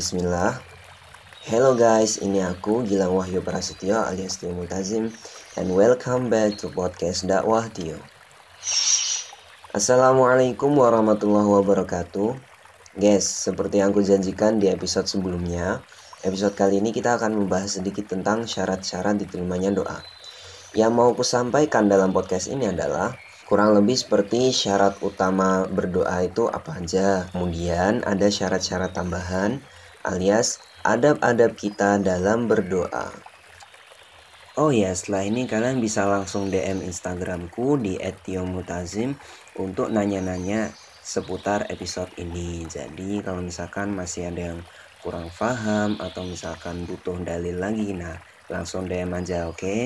Bismillah. Hello guys, ini aku Gilang Wahyu Prasetyo alias Tio Multazim And welcome back to podcast dakwah Tio. Assalamualaikum warahmatullahi wabarakatuh. Guys, seperti yang aku janjikan di episode sebelumnya Episode kali ini kita akan membahas sedikit tentang syarat-syarat diterimanya doa. Yang mau aku sampaikan dalam podcast ini adalah Kurang lebih seperti syarat utama berdoa itu apa aja. Kemudian ada syarat-syarat tambahan alias adab-adab kita dalam berdoa. Oh ya, setelah ini kalian bisa langsung DM Instagramku di @tiomutazim untuk nanya-nanya seputar episode ini. Jadi kalau misalkan masih ada yang kurang paham atau misalkan butuh dalil lagi, nah langsung DM aja, oke? Okay?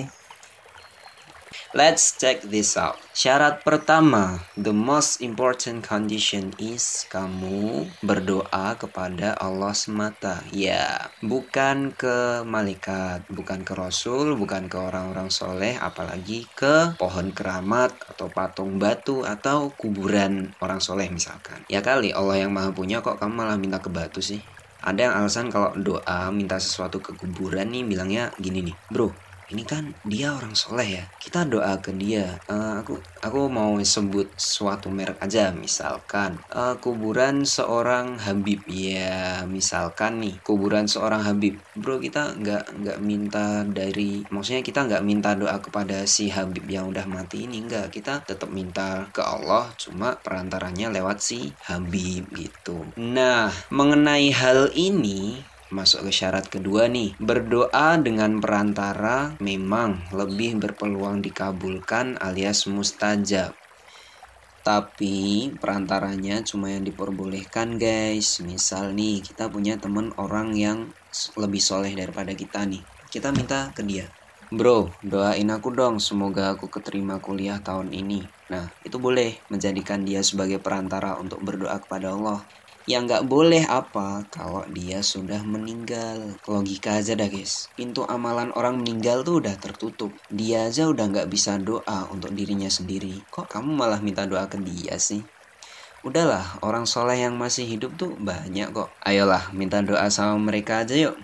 Let's check this out. Syarat pertama, the most important condition is kamu berdoa kepada Allah semata. Ya, bukan ke malaikat, bukan ke rasul, bukan ke orang-orang soleh, apalagi ke pohon keramat atau patung batu atau kuburan orang soleh misalkan. Ya kali Allah yang maha punya kok kamu malah minta ke batu sih. Ada yang alasan kalau doa minta sesuatu ke kuburan nih bilangnya gini nih, bro ini kan dia orang soleh ya. Kita doa ke dia. Uh, aku aku mau sebut suatu merek aja. Misalkan uh, kuburan seorang Habib. Ya misalkan nih kuburan seorang Habib. Bro kita nggak nggak minta dari maksudnya kita nggak minta doa kepada si Habib yang udah mati ini. Nggak kita tetap minta ke Allah. Cuma perantaranya lewat si Habib gitu. Nah mengenai hal ini Masuk ke syarat kedua nih, berdoa dengan perantara memang lebih berpeluang dikabulkan alias mustajab. Tapi perantaranya cuma yang diperbolehkan guys. Misal nih kita punya temen orang yang lebih soleh daripada kita nih. Kita minta ke dia. Bro, doain aku dong semoga aku keterima kuliah tahun ini. Nah, itu boleh menjadikan dia sebagai perantara untuk berdoa kepada Allah yang nggak boleh apa kalau dia sudah meninggal. Logika aja dah guys. Pintu amalan orang meninggal tuh udah tertutup. Dia aja udah nggak bisa doa untuk dirinya sendiri. Kok kamu malah minta doa ke dia sih? Udahlah orang soleh yang masih hidup tuh banyak kok. Ayolah minta doa sama mereka aja yuk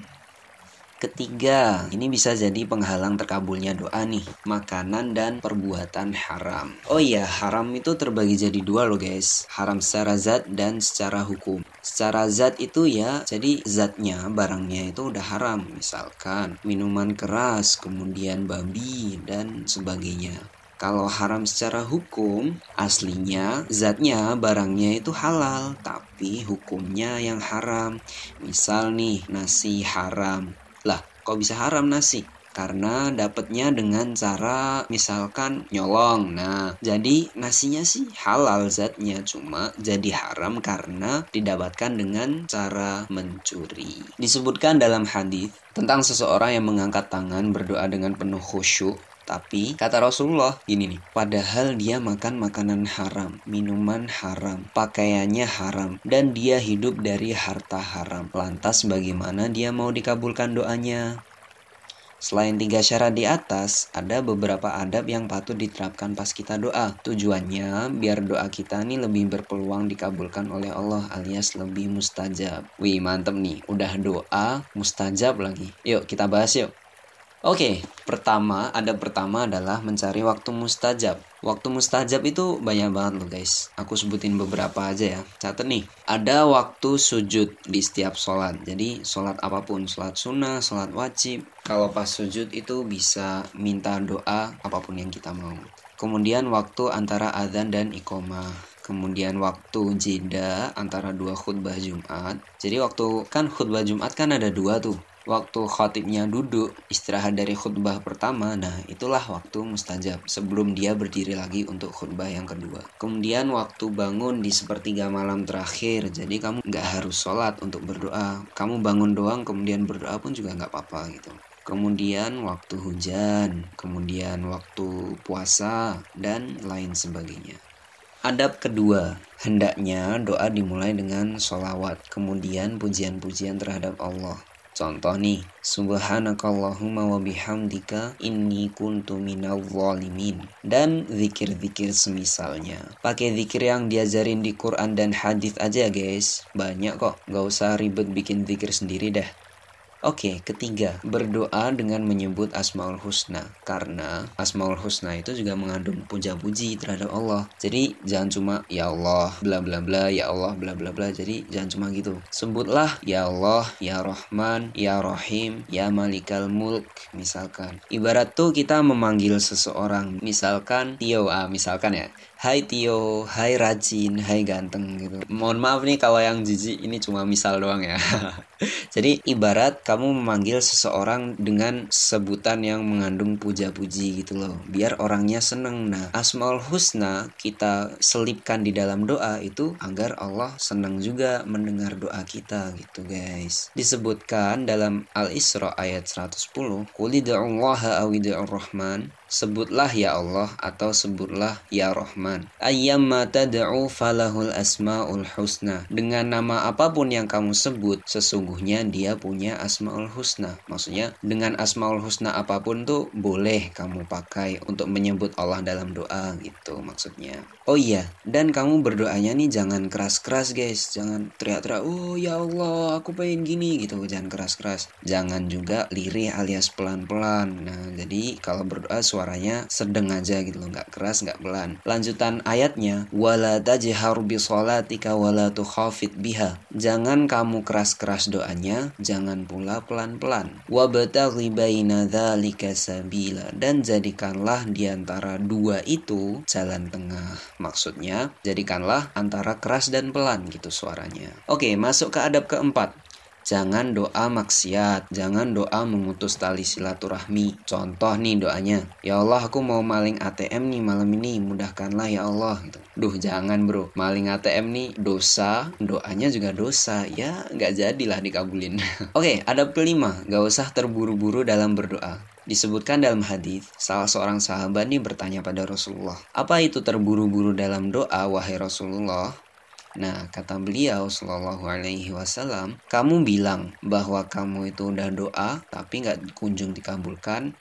Ketiga, ini bisa jadi penghalang terkabulnya doa nih, makanan dan perbuatan haram. Oh iya, haram itu terbagi jadi dua loh guys, haram secara zat dan secara hukum. Secara zat itu ya, jadi zatnya, barangnya itu udah haram, misalkan minuman keras, kemudian babi, dan sebagainya. Kalau haram secara hukum, aslinya zatnya barangnya itu halal, tapi hukumnya yang haram. Misal nih, nasi haram. Lah, kok bisa haram nasi? Karena dapatnya dengan cara misalkan nyolong. Nah, jadi nasinya sih halal zatnya, cuma jadi haram karena didapatkan dengan cara mencuri. Disebutkan dalam hadis tentang seseorang yang mengangkat tangan berdoa dengan penuh khusyuk tapi kata Rasulullah gini nih, padahal dia makan makanan haram, minuman haram, pakaiannya haram, dan dia hidup dari harta haram. Lantas bagaimana dia mau dikabulkan doanya? Selain tiga syarat di atas, ada beberapa adab yang patut diterapkan pas kita doa. Tujuannya biar doa kita nih lebih berpeluang dikabulkan oleh Allah alias lebih mustajab. Wih mantep nih, udah doa mustajab lagi. Yuk kita bahas yuk. Oke, pertama ada pertama adalah mencari waktu mustajab. Waktu mustajab itu banyak banget loh guys. Aku sebutin beberapa aja ya. Catat nih, ada waktu sujud di setiap sholat. Jadi sholat apa pun, sholat sunnah, sholat wajib. Kalau pas sujud itu bisa minta doa apa pun yang kita mau. Kemudian waktu antara adzan dan iqomah kemudian waktu jeda antara dua khutbah Jumat. Jadi waktu kan khutbah Jumat kan ada dua tuh waktu khatibnya duduk istirahat dari khutbah pertama nah itulah waktu mustajab sebelum dia berdiri lagi untuk khutbah yang kedua. Kemudian waktu bangun di sepertiga malam terakhir jadi kamu nggak harus sholat untuk berdoa. Kamu bangun doang kemudian berdoa pun juga nggak apa-apa gitu. Kemudian waktu hujan kemudian waktu puasa dan lain sebagainya. Adab kedua, hendaknya doa dimulai dengan sholawat, kemudian pujian-pujian terhadap Allah. Contoh nih, Subhanakallahumma wa bihamdika inni kuntu minal zalimin. Dan zikir-zikir semisalnya. Pakai zikir yang diajarin di Quran dan hadis aja guys. Banyak kok, gak usah ribet bikin zikir sendiri dah. Oke, ketiga, berdoa dengan menyebut Asmaul Husna. Karena Asmaul Husna itu juga mengandung puja-puji terhadap Allah. Jadi jangan cuma ya Allah bla bla bla ya Allah bla bla bla. Jadi jangan cuma gitu. Sebutlah ya Allah, ya Rahman, ya Rahim, ya Malikal Mulk misalkan. Ibarat tuh kita memanggil seseorang, misalkan Tio, ah misalkan ya. Hai Tio, hai rajin, hai ganteng gitu. Mohon maaf nih kalau yang jijik ini cuma misal doang ya. Jadi ibarat kamu memanggil seseorang dengan sebutan yang mengandung puja-puji gitu loh. Biar orangnya seneng. Nah, Asmaul Husna kita selipkan di dalam doa itu agar Allah senang juga mendengar doa kita gitu guys. Disebutkan dalam Al-Isra ayat 110, Qul rahman Sebutlah ya Allah atau sebutlah ya Rahman. Ayyamma tad'u falahul asmaul husna. Dengan nama apa pun yang kamu sebut, sesungguhnya dia punya asmaul husna. Maksudnya dengan asmaul husna apa pun tuh boleh kamu pakai untuk menyebut Allah dalam doa gitu maksudnya. Oh iya, dan kamu berdoanya nih jangan keras-keras guys. Jangan teriak-teriak, "Oh ya Allah, aku pengen gini." gitu. Jangan keras-keras. Jangan juga lirih alias pelan-pelan. Nah, jadi kalau berdoa suaranya sedang aja gitu loh nggak keras nggak pelan. Lanjutan ayatnya wala tajhar bi salatika wala biha. Jangan kamu keras-keras doanya jangan pula pelan-pelan. Wabtaghi baina dzalika sabila. Dan jadikanlah di antara dua itu jalan tengah. Maksudnya jadikanlah antara keras dan pelan gitu suaranya. Oke masuk ke adab keempat Jangan doa maksiat, jangan doa memutus tali silaturahmi. Contoh nih doanya, ya Allah aku mau maling ATM nih malam ini, mudahkanlah ya Allah. Gitu. Duh jangan bro, maling ATM nih dosa, doanya juga dosa, ya nggak jadilah dikabulin. Oke, ada kelima, gak usah terburu-buru dalam berdoa. Disebutkan dalam hadis, salah seorang sahabat nih bertanya pada Rasulullah, "Apa itu terburu-buru dalam doa, wahai Rasulullah?" Nah, kata beliau Shallallahu Alaihi Wasallam, kamu bilang bahwa kamu itu udah doa tapi nggak kunjung dikabulkan,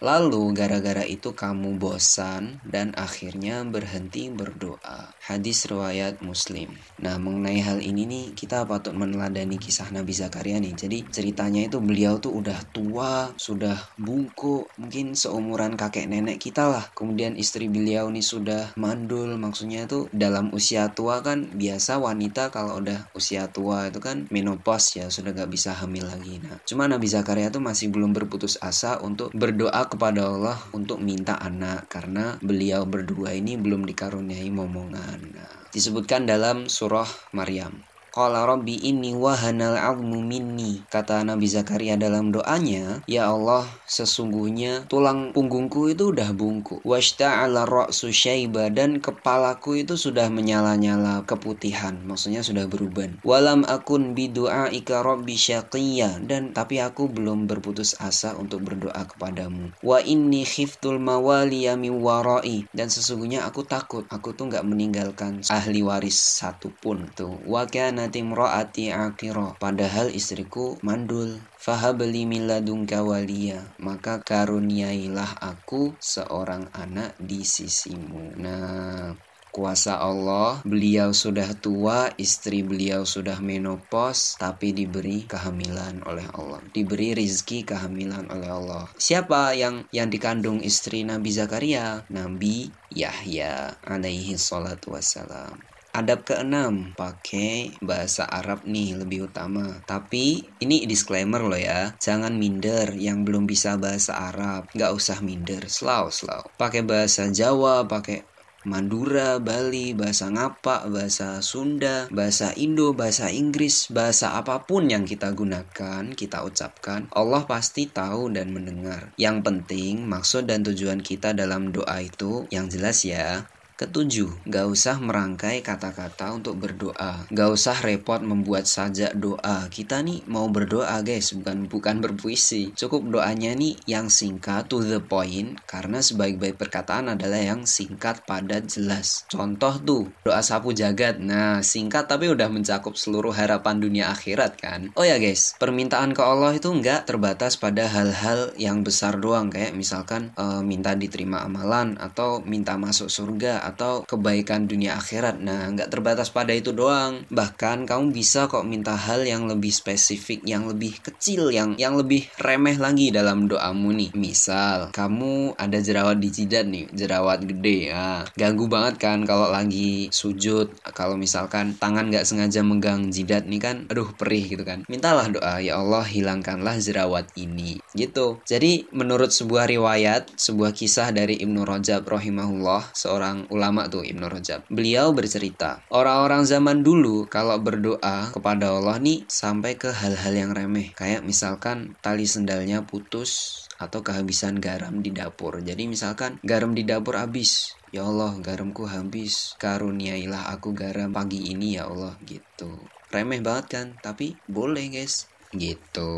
Lalu gara-gara itu kamu bosan dan akhirnya berhenti berdoa. Hadis riwayat Muslim. Nah, mengenai hal ini nih kita patut meneladani kisah Nabi Zakaria nih. Jadi ceritanya itu beliau tuh udah tua, sudah bungkuk, mungkin seumuran kakek nenek kita lah. Kemudian istri beliau nih sudah mandul, maksudnya itu dalam usia tua kan biasa wanita kalau udah usia tua itu kan menopause ya, sudah gak bisa hamil lagi. Nah, cuma Nabi Zakaria tuh masih belum berputus asa untuk berdoa kepada Allah untuk minta anak karena beliau berdua ini belum dikaruniai momongan. Disebutkan dalam surah Maryam. Qala rabbi inni wahanal azmu minni. Kata Nabi Zakaria dalam doanya, Ya Allah, sesungguhnya tulang punggungku itu udah bungkuk. Washta'ala ra'su syaiba dan kepalaku itu sudah menyala-nyala keputihan. Maksudnya sudah berubah. Walam akun bidu'aika rabbi syaqiyya. Dan tapi aku belum berputus asa untuk berdoa kepadamu. Wa inni khiftul mawaliya min warai. Dan sesungguhnya aku takut. Aku tuh nggak meninggalkan ahli waris satupun. Tuh. Wa kana kanat imraati akira padahal istriku mandul fahabli min ladunka waliya maka karuniailah aku seorang anak di sisimu nah kuasa Allah, beliau sudah tua, istri beliau sudah menopause, tapi diberi kehamilan oleh Allah. Diberi rizki kehamilan oleh Allah. Siapa yang yang dikandung istri Nabi Zakaria? Nabi Yahya alaihi salatu wassalam. Adab keenam, pakai bahasa Arab nih lebih utama. Tapi ini disclaimer loh ya, jangan minder yang belum bisa bahasa Arab. Gak usah minder, slow slow. Pakai bahasa Jawa, pakai Mandura, Bali, bahasa Ngapa, bahasa Sunda, bahasa Indo, bahasa Inggris, bahasa apa pun yang kita gunakan, kita ucapkan, Allah pasti tahu dan mendengar. Yang penting, maksud dan tujuan kita dalam doa itu yang jelas ya, Ketujuh, gak usah merangkai kata-kata untuk berdoa. Gak usah repot membuat sajak doa. Kita nih mau berdoa guys, bukan bukan berpuisi. Cukup doanya nih yang singkat to the point karena sebaik-baik perkataan adalah yang singkat, padat, jelas. Contoh tuh, doa sapu jagat. Nah, singkat tapi udah mencakup seluruh harapan dunia akhirat kan. Oh ya guys, permintaan ke Allah itu nggak terbatas pada hal-hal yang besar doang kayak misalkan uh, minta diterima amalan atau minta masuk surga atau kebaikan dunia akhirat. Nah, nggak terbatas pada itu doang. Bahkan kamu bisa kok minta hal yang lebih spesifik, yang lebih kecil, yang yang lebih remeh lagi dalam doamu nih. Misal, kamu ada jerawat di jidat nih, jerawat gede. ya ganggu banget kan kalau lagi sujud. Kalau misalkan tangan nggak sengaja megang jidat nih kan, aduh perih gitu kan. Mintalah doa, ya Allah hilangkanlah jerawat ini. Gitu. Jadi menurut sebuah riwayat, sebuah kisah dari Ibnu Rajab rahimahullah, seorang ulama tuh Ibnu Rajab. Beliau bercerita, orang-orang zaman dulu kalau berdoa kepada Allah nih sampai ke hal-hal yang remeh. Kayak misalkan tali sendalnya putus atau kehabisan garam di dapur. Jadi misalkan garam di dapur habis, Ya Allah, garamku habis. Karuniailah aku garam pagi ini ya Allah gitu. Remeh banget kan, tapi boleh guys. Gitu.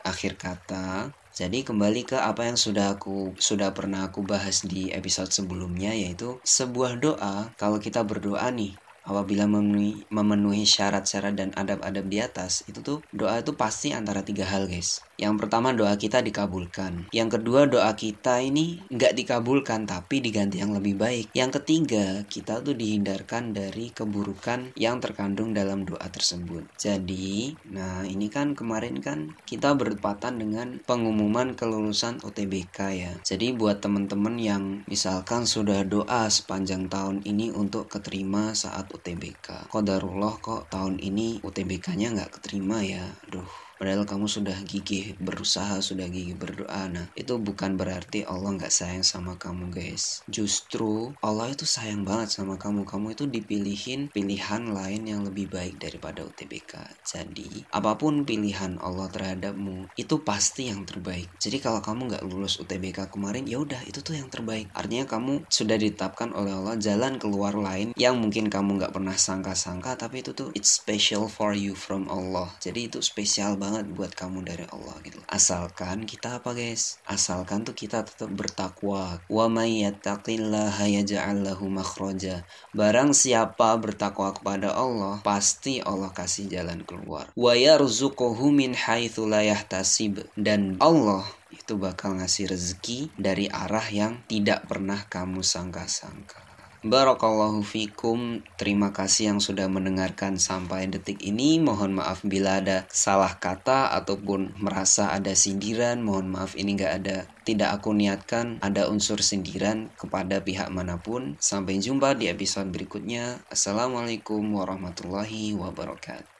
Akhir kata, jadi kembali ke apa yang sudah aku sudah pernah aku bahas di episode sebelumnya yaitu sebuah doa. Kalau kita berdoa nih apabila memenuhi, syarat-syarat dan adab-adab di atas itu tuh doa itu pasti antara tiga hal guys yang pertama doa kita dikabulkan. Yang kedua doa kita ini nggak dikabulkan tapi diganti yang lebih baik. Yang ketiga kita tuh dihindarkan dari keburukan yang terkandung dalam doa tersebut. Jadi, nah ini kan kemarin kan kita bertepatan dengan pengumuman kelulusan UTBK ya. Jadi buat teman-teman yang misalkan sudah doa sepanjang tahun ini untuk keterima saat UTBK. Kodarullah kok tahun ini UTBK-nya nggak keterima ya. Aduh padahal kamu sudah gigih berusaha sudah gigih berdoa. Nah itu bukan berarti Allah nggak sayang sama kamu guys. Justru Allah itu sayang banget sama kamu. Kamu itu dipilihin pilihan lain yang lebih baik daripada UTBK jadi apa pun pilihan Allah terhadapmu itu pasti yang terbaik. Jadi kalau kamu nggak lulus UTBK kemarin ya udah itu tuh yang terbaik. Artinya kamu sudah ditetapkan oleh Allah jalan keluar lain yang mungkin kamu nggak pernah sangka-sangka tapi itu tuh it's special for you from Allah. Jadi itu spesial banget banget buat kamu dari Allah gitu. Asalkan kita apa guys? Asalkan tuh kita tetap bertakwa. Wa may yattaqillaha yaj'al lahu makhraja. Barang siapa bertakwa kepada Allah, pasti Allah kasih jalan keluar. Wa yarzuquhu min haitsu la yahtasib. Dan Allah itu bakal ngasih rezeki dari arah yang tidak pernah kamu sangka-sangka. Barakallahu fikum. Terima kasih yang sudah mendengarkan sampai detik ini. Mohon maaf bila ada salah kata ataupun merasa ada sindiran. Mohon maaf ini gak ada tidak aku niatkan ada unsur sindiran kepada pihak mana pun. Sampai jumpa di episode berikutnya. Assalamualaikum warahmatullahi wabarakatuh.